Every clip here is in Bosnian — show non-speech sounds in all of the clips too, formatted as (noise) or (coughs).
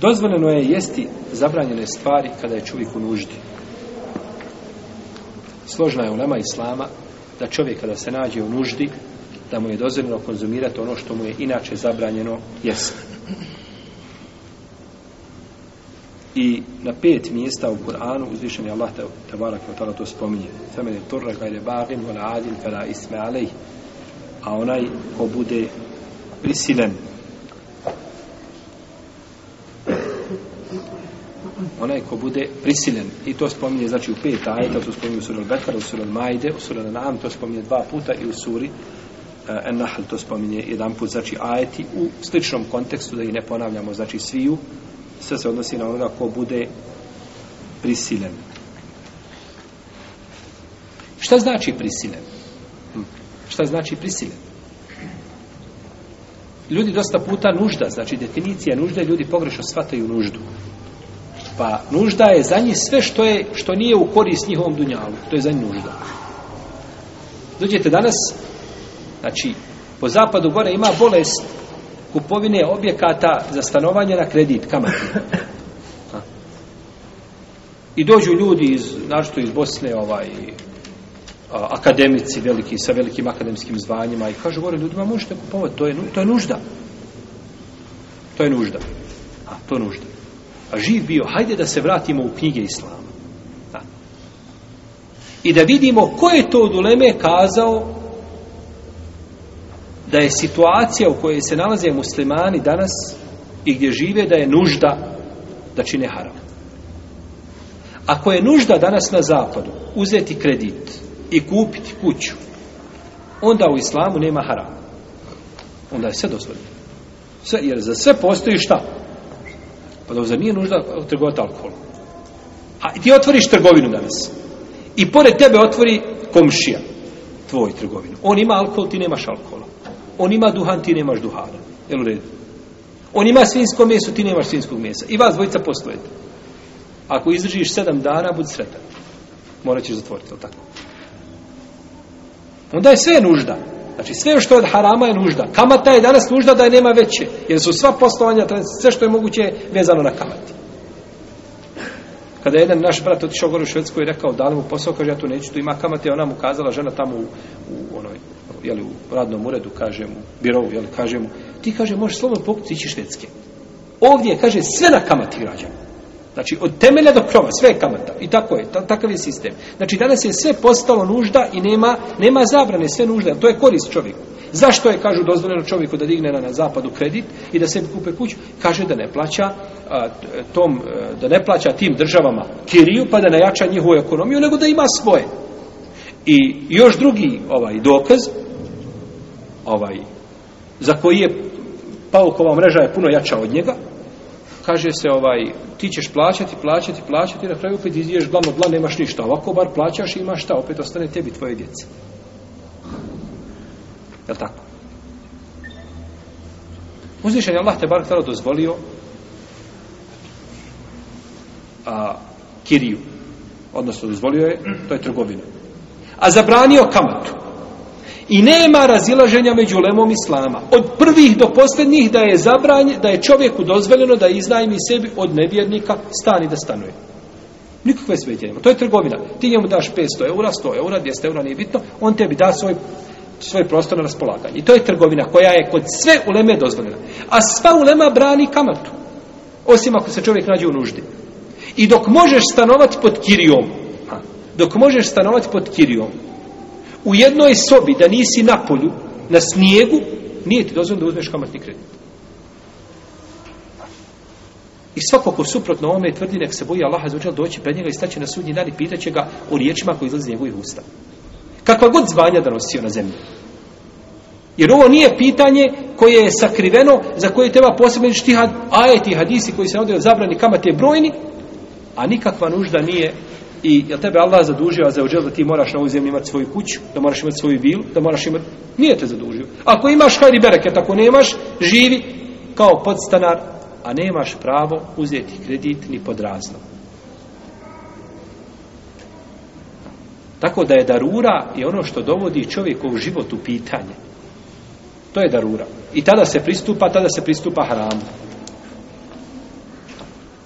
Dozvoljeno je jesti zabranjene stvari kada je čovjek u nuždi. Složna je ulema islama da čovjek kada se nađe u nuždi, da mu je dozvoljeno konzumirati ono što mu je inače zabranjeno jesti. I na pet mjesta u Kur'anu uzvišen je Allah tabarak i to spominje. Femen je turra gajle bagin vola adin fela isme alej. A onaj ko bude prisilen onaj ko bude prisiljen i to spominje znači u pet ajeta to spominje u suri Al-Bekar, u suri Al-Maide u suri Al-Nam to spominje dva puta i u suri uh, eh, Al-Nahl to spominje jedan put znači ajeti u sličnom kontekstu da ih ne ponavljamo znači sviju sve se odnosi na onoga ko bude prisiljen šta znači prisiljen? Hm. šta znači prisiljen? ljudi dosta puta nužda znači definicija nužde ljudi pogrešno shvataju nuždu Pa nužda je za njih sve što je što nije u korist njihovom dunjalu. To je za njih nužda. Dođete danas, znači, po zapadu gore ima bolest kupovine objekata za stanovanje na kredit, kamati. I dođu ljudi iz, našto iz Bosne, ovaj, akademici veliki, sa velikim akademskim zvanjima i kažu gore ljudima, možete kupovati, to je, to je nužda. To je nužda. A, to je nužda živ bio, hajde da se vratimo u knjige Islama. Da. I da vidimo ko je to od Uleme kazao da je situacija u kojoj se nalaze muslimani danas i gdje žive da je nužda da čine haram. Ako je nužda danas na zapadu uzeti kredit i kupiti kuću, onda u islamu nema harama. Onda je sve dozvoljeno. Sve, jer za sve postoji šta? Pa da uzem, nije nužda trgovati alkoholom. A ti otvoriš trgovinu danas. I pored tebe otvori komšija tvoj trgovinu. On ima alkohol, ti nemaš alkohola. On ima duhan, ti nemaš duhana. Jel u redu? On ima svinsko meso, ti nemaš svinskog mesa. I vas dvojica poslujete. Ako izdržiš sedam dana, bud sretan. Morat ćeš zatvoriti, je tako? Onda je sve nužda. Onda je sve nužda. Znači sve što je od harama je nužda. Kamata je danas nužda da je nema veće. Jer su sva poslovanja, sve što je moguće je vezano na kamati. Kada je jedan naš brat otišao gore u Švedsku i rekao da li mu posao, kaže ja tu neću, tu ima kamate. Ona mu kazala, žena tamo u, u onoj, jeli, u radnom uredu, kaže mu, birovu, jeli, kaže mu, ti kaže, možeš slobodno pokuti ići Švedske. Ovdje, kaže, sve na kamati građana. Znači, od temelja do krova, sve je kamata. I tako je, ta, takav je sistem. Znači, danas je sve postalo nužda i nema, nema zabrane, sve nužda. To je korist čovjeku. Zašto je, kažu, dozvoljeno čovjeku da digne na, na zapadu kredit i da sebi kupe kuću? Kaže da ne plaća, a, tom, a, e, da ne plaća tim državama kiriju, pa da najača njihovu ekonomiju, nego da ima svoje. I još drugi ovaj dokaz, ovaj, za koji je Paukova mreža je puno jača od njega, kaže se ovaj ti ćeš plaćati, plaćati, plaćati, na kraju opet izdješ glavno dla, nemaš ništa. Ovako bar plaćaš i imaš šta, opet ostane tebi tvoje djece. Je li tako? Uzvišen je Allah te bar htjelo dozvolio a, kiriju. Odnosno, dozvolio je, to je trgovina. A zabranio kamatu. I nema razilaženja među lemom islama. Od prvih do posljednjih da je zabranje, da je čovjeku dozvoljeno da iznajmi sebi od nevjernika stan i da stanuje. Nikakve sveđenje. To je trgovina. Ti njemu daš 500 eura, 100 eura, 200 eura, nije bitno. On tebi da svoj, svoj prostor na raspolaganje. I to je trgovina koja je kod sve uleme dozvoljena. A sva ulema brani kamatu. Osim ako se čovjek nađe u nuždi. I dok možeš stanovati pod kirijom, dok možeš stanovati pod kirijom, u jednoj sobi da nisi na polju, na snijegu, nije ti dozvan da uzmeš kamatni kredit. I svako ko suprotno ome tvrdi nek se boji Allaha za doći pred njega i staće na sudnji dan i pitaće ga o riječima koji izlaze njegovih usta. Kakva god zvanja da nosio na zemlji. Jer ovo nije pitanje koje je sakriveno, za koje treba posebno ti had, ajeti hadisi koji se navode o zabrani kamate brojni, a nikakva nužda nije I jel tebe Allah zadužio za uđel da ti moraš na ovoj zemlji imati svoju kuću, da moraš imati svoju vilu, da moraš imati... Nije te zadužio. Ako imaš hajr i bereket, ako nemaš, živi kao podstanar, a nemaš pravo uzeti kredit ni pod razlog. Tako da je darura i ono što dovodi čovjekov život u pitanje. To je darura. I tada se pristupa, tada se pristupa hramu.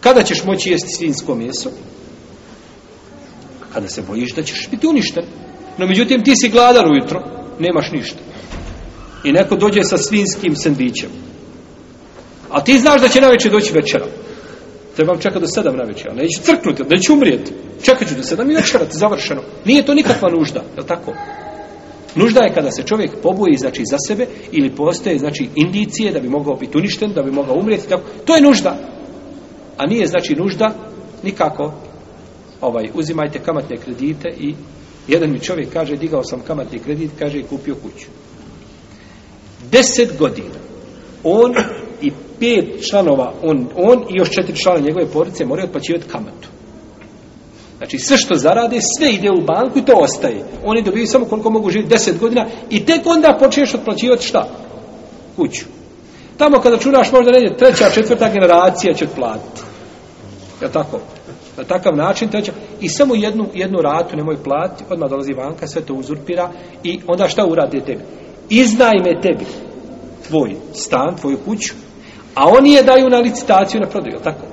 Kada ćeš moći jesti svinsko meso? kada se bojiš da ćeš biti uništen. No međutim ti si gladan ujutro, nemaš ništa. I neko dođe sa svinskim sendićem. A ti znaš da će na večer doći večera. Trebam čekati do sedam na večer. Neću crknuti, neću umrijeti. Čekat ću do sedam i večerati, završeno. Nije to nikakva nužda, je tako? Nužda je kada se čovjek poboji znači, za sebe ili postoje znači, indicije da bi mogao biti uništen, da bi mogao umrijeti. Tako. To je nužda. A nije znači nužda nikako ovaj uzimajte kamatne kredite i jedan mi čovjek kaže digao sam kamatni kredit, kaže i kupio kuću. Deset godina on i pet članova, on, on i još četiri člana njegove porodice moraju otplaćivati kamatu. Znači sve što zarade, sve ide u banku i to ostaje. Oni dobiju samo koliko mogu živjeti deset godina i tek onda počneš otplaćivati šta? Kuću. Tamo kada čunaš možda ne treća, četvrta generacija će otplatiti. Je tako? na takav način treća i samo jednu jednu ratu nemoj plati odmah dolazi banka sve to uzurpira i onda šta uradi tebi izdaj me tebi tvoj stan tvoju kuću a oni je daju na licitaciju na prodaju tako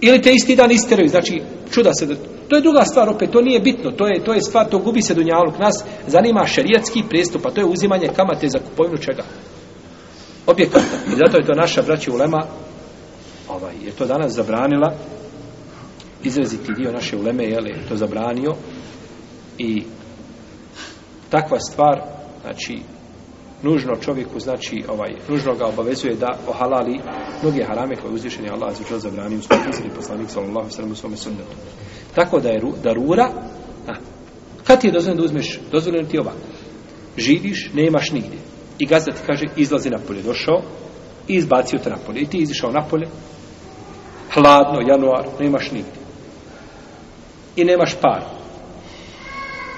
ili te isti dan isteraju znači čuda se da to je druga stvar opet to nije bitno to je to je stvar to gubi se dunjaluk nas zanima šerijetski pristup a to je uzimanje kamate za kupovinu čega objekata i zato je to naša braća ulema ovaj je to danas zabranila izraziti dio naše uleme, jel, je to zabranio i takva stvar, znači, nužno čovjeku, znači, ovaj, nužno ga obavezuje da ohalali mnoge harame koje je uzvišen je Allah zvišao zabranio u svojom izrednih poslanik, sallallahu sallam, u svome sunnetu. Tako da je ru, da rura, na, kad ti je dozvoljeno da uzmeš, dozvoljeno ti ovako, živiš, nemaš nigdje. I gazda ti kaže, izlazi napolje, došao, i izbacio te napolje, i ti izišao napolje, hladno, januar, nemaš nigdje i nemaš par.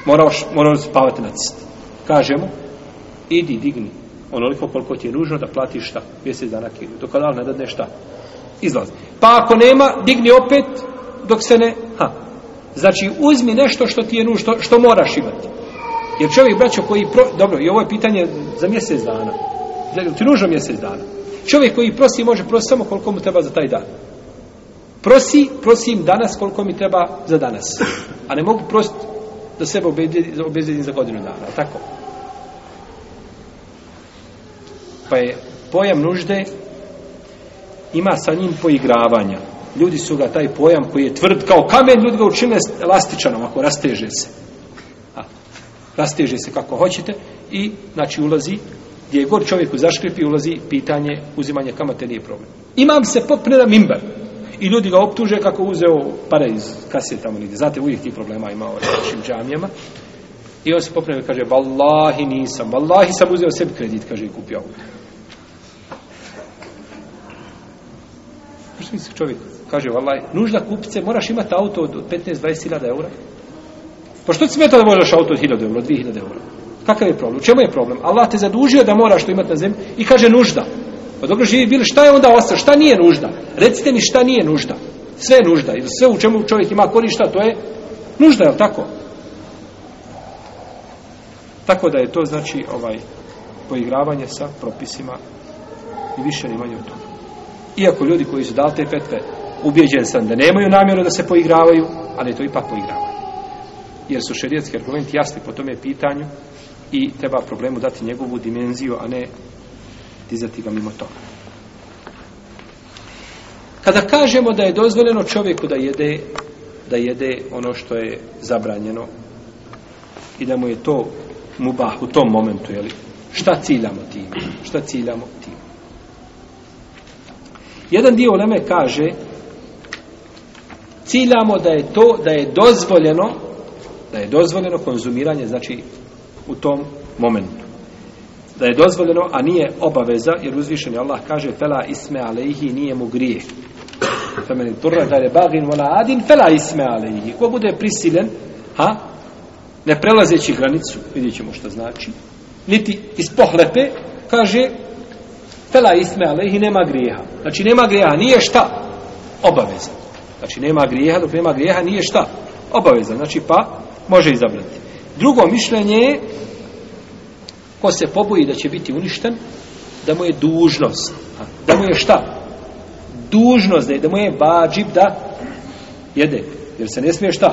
Moraš, moraš spavati na cist. Kažemo, idi, digni onoliko koliko ti je nužno da platiš šta, mjesec dana kiriju. Dok Allah ne dadne šta, izlazi. Pa ako nema, digni opet dok se ne, ha. Znači, uzmi nešto što ti je nužno, što moraš imati. Jer čovjek, braćo, koji, pro, dobro, i ovo je pitanje za mjesec dana. Znači, ti je nužno mjesec dana. Čovjek koji prosi, može prosi samo koliko mu treba za taj dan prosi, prosim danas koliko mi treba za danas. A ne mogu prosti da sebe obezvedim za godinu dana. Tako. Pa je pojam nužde ima sa njim poigravanja. Ljudi su ga taj pojam koji je tvrd kao kamen, ljudi ga učine elastičanom ako rasteže se. A, rasteže se kako hoćete i znači ulazi gdje je god čovjek u zaškripi ulazi pitanje uzimanje kamate nije problem. Imam se popne na mimbar i ljudi ga optuže kako uzeo pare iz kasije tamo nigde. Znate, uvijek ti problema ima u našim džamijama. I on se popravio i kaže, vallahi nisam, vallahi sam uzeo sebi kredit, kaže, i kupio auto. Znaš misli čovjek? Kaže, vallahi, nužda kupice, moraš imati auto od 15-20 hiljada eura. Pa što ti smeta da možeš auto od 1000 eura, 2000 eura? Kakav je problem? U čemu je problem? Allah te zadužio da moraš to imati na zemlji i kaže, nužda. Nužda. Pa dobro živi bili, šta je onda ostalo? Šta nije nužda? Recite mi šta nije nužda? Sve je nužda. Ili sve u čemu čovjek ima korišta, to je nužda, je li tako? Tako da je to, znači, ovaj, poigravanje sa propisima i više ni manje od toga. Iako ljudi koji su dali te petve, ubjeđen sam da nemaju namjeru da se poigravaju, ali to ipak poigravanje. Jer su šerijetski argumenti jasni po tome pitanju i treba problemu dati njegovu dimenziju, a ne dizati ga mimo toga. Kada kažemo da je dozvoljeno čovjeku da jede, da jede ono što je zabranjeno i da mu je to mubah u tom momentu, jeli? šta ciljamo tim? Šta ciljamo tim? Jedan dio uleme kaže ciljamo da je to da je dozvoljeno da je dozvoljeno konzumiranje znači u tom momentu da je dozvoljeno, a nije obaveza, jer uzvišeni Allah kaže fela isme alejhi nije mu grijeh. Femeni turra da je bagin vola adin fela isme alejhi. Ko bude prisilen, ha, ne prelazeći granicu, vidjet ćemo što znači, niti iz pohlepe, kaže fela isme alejhi nema grijeha. Znači nema grijeha, nije šta? Obaveza. Znači nema grijeha, dok nema grijeha nije šta? Obaveza. Znači pa može izabrati. Drugo mišljenje je ko se poboji da će biti uništen, da mu je dužnost. Da mu je šta? Dužnost da je, da mu je vađib da jede. Jer se ne smije šta?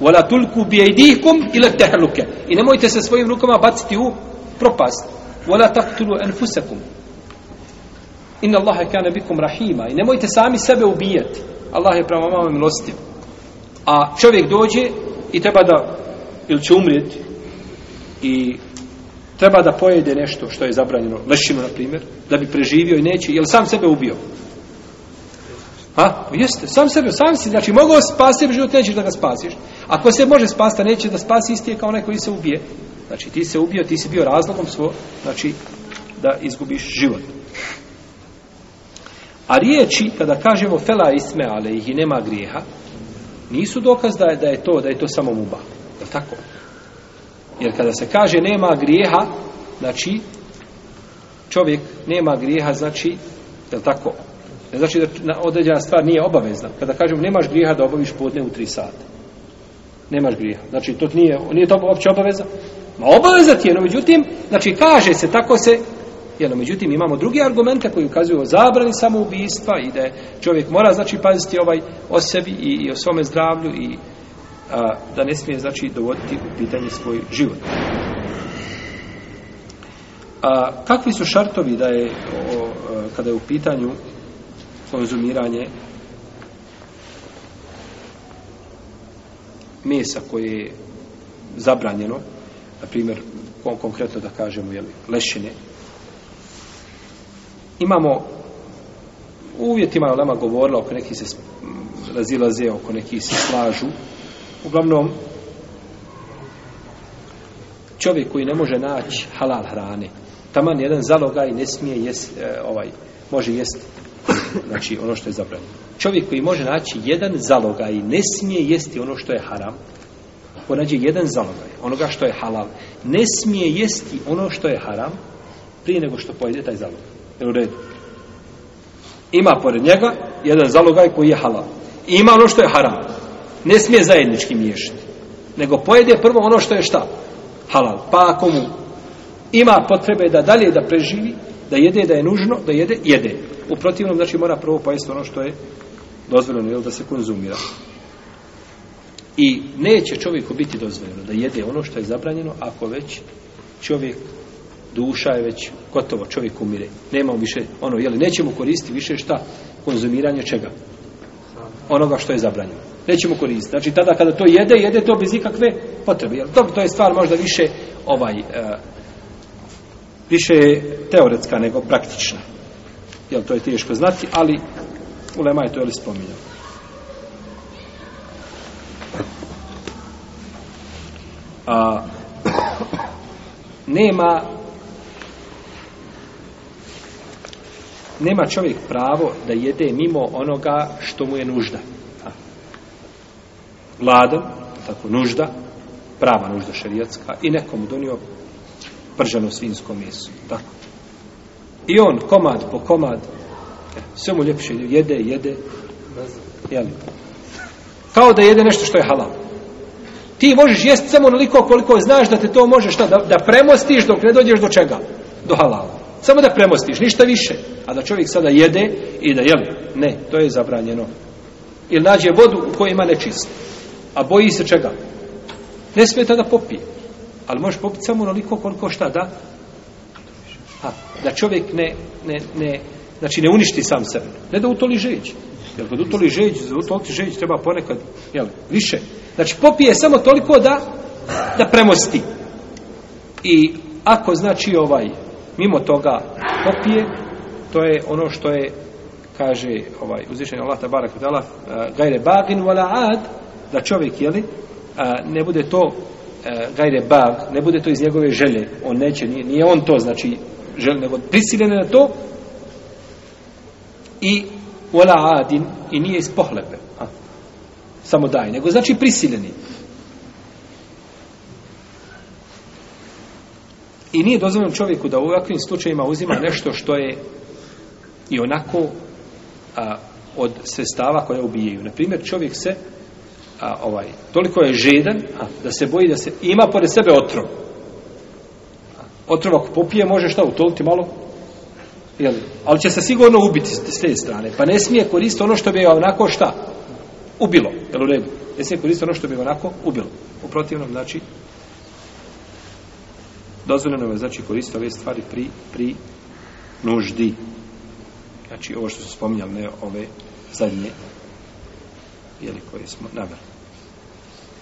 Vala tulku bijedihkum ila tehluke. I nemojte se svojim rukama baciti u propast. Vala taktulu enfusekum. Inna Allah je kana bikum rahima. I nemojte sami sebe ubijati. Allah je prema vama milostiv. A čovjek dođe i treba da ili će umrijeti i treba da pojede nešto što je zabranjeno, lešinu na primjer, da bi preživio i neće, jel sam sebe ubio? A, jeste, sam sebe, sam si, znači mogao spasiti život, nećeš da ga spasiš. Ako se može spasta, neće da spasi isti je kao onaj koji se ubije. Znači ti se ubio, ti si bio razlogom svo, znači da izgubiš život. A riječi, kada kažemo fela isme, ale ih i nema grijeha, nisu dokaz da je, da je to, da je to samo muba. Je tako? Jer kada se kaže nema grijeha, znači čovjek nema grijeha, znači je tako? Ne znači da na određena stvar nije obavezna. Kada kažem nemaš grijeha da obaviš podne u tri sata. Nemaš grijeha. Znači to nije, nije to opće obaveza. Ma obaveza ti je, no međutim, znači kaže se, tako se, jer no međutim imamo drugi argumente koji ukazuju o zabrani samoubistva i da čovjek mora znači paziti ovaj o sebi i, i o svome zdravlju i a, da ne smije znači dovoditi u pitanje svoj život. A kakvi su šartovi da je o, o, kada je u pitanju konzumiranje mesa koje je zabranjeno, na primjer konkretno da kažemo je lešine. Imamo u uvjetima lema govorila oko nekih se razilaze, oko nekih se slažu uglavnom čovjek koji ne može naći halal hrane taman jedan zalogaj ne smije jest e, ovaj može jest znači ono što je zabranjeno čovjek koji može naći jedan zalogaj ne smije jesti ono što je haram ko nađe jedan zalogaj onoga što je halal ne smije jesti ono što je haram prije nego što pojede taj zalogaj jel u redu ima pored njega jedan zalogaj koji je halal I ima ono što je haram ne smije zajednički miješati. Nego pojede prvo ono što je šta? Halal. Pa ako mu ima potrebe da dalje da preživi, da jede, da je nužno, da jede, jede. U protivnom, znači, mora prvo pojesti ono što je dozvoljeno, jel, da se konzumira. I neće čovjeku biti dozvoljeno da jede ono što je zabranjeno, ako već čovjek, duša je već gotovo, čovjek umire. Nema više ono, jel, neće mu koristi više šta? Konzumiranje čega? onoga što je zabranjeno. Neće mu koristiti. Znači, tada kada to jede, jede to bez ikakve potrebe. Jel? Dobro, to je stvar možda više ovaj, e, više teoretska nego praktična. Jel, to je teško znati, ali Ulema je to je li spominjao. A, (coughs) nema nema čovjek pravo da jede mimo onoga što mu je nužda. Vladan, tako nužda, prava nužda šarijatska, i nekom donio prženo svinsko meso. Tako. I on, komad po komad, e, sve mu ljepše jede, jede, jeli, kao da jede nešto što je halal. Ti možeš jesti samo onoliko koliko znaš da te to može šta, da, da premostiš dok ne dođeš do čega? Do halala. Samo da premostiš, ništa više. A da čovjek sada jede i da jel, ne, to je zabranjeno. Ili nađe vodu u kojoj ima nečist. A boji se čega? Ne smije da popije. Ali možeš popiti samo onoliko koliko šta da? Ha, da čovjek ne, ne, ne, znači ne uništi sam sebe. Ne da utoli žeđ. Jer kod utoli žeđ, za utoliti žeđ treba ponekad, jel, više. Znači popije samo toliko da, da premosti. I ako znači ovaj, mimo toga popije, to je ono što je kaže ovaj uzvišeni Allah ta barak dala uh, eh, gajre bagin wala ad da čovjek jeli uh, ne bude to uh, gajre bag ne bude to iz njegove želje on neće nije, nije on to znači želi nego prisiljen na to i wala adin i nije iz pohlepe a, samo daj nego znači prisiljeni I nije dozvoljeno čovjeku da u ovakvim slučajima uzima nešto što je i onako a, od sredstava koje ubijaju. Naprimjer, čovjek se a, ovaj, toliko je žedan a, da se boji da se ima pored sebe otrov. Otrov ako popije može šta utoliti malo? Jel? Ali će se sigurno ubiti s te strane. Pa ne smije koristiti ono što bi je onako šta? Ubilo. Jel u redu? Ne smije koristiti ono što bi je onako ubilo. U protivnom, znači, dozvoljeno je znači koristiti ove stvari pri, pri nuždi znači ovo što su spominjali ne ove zadnje ili koje smo navrli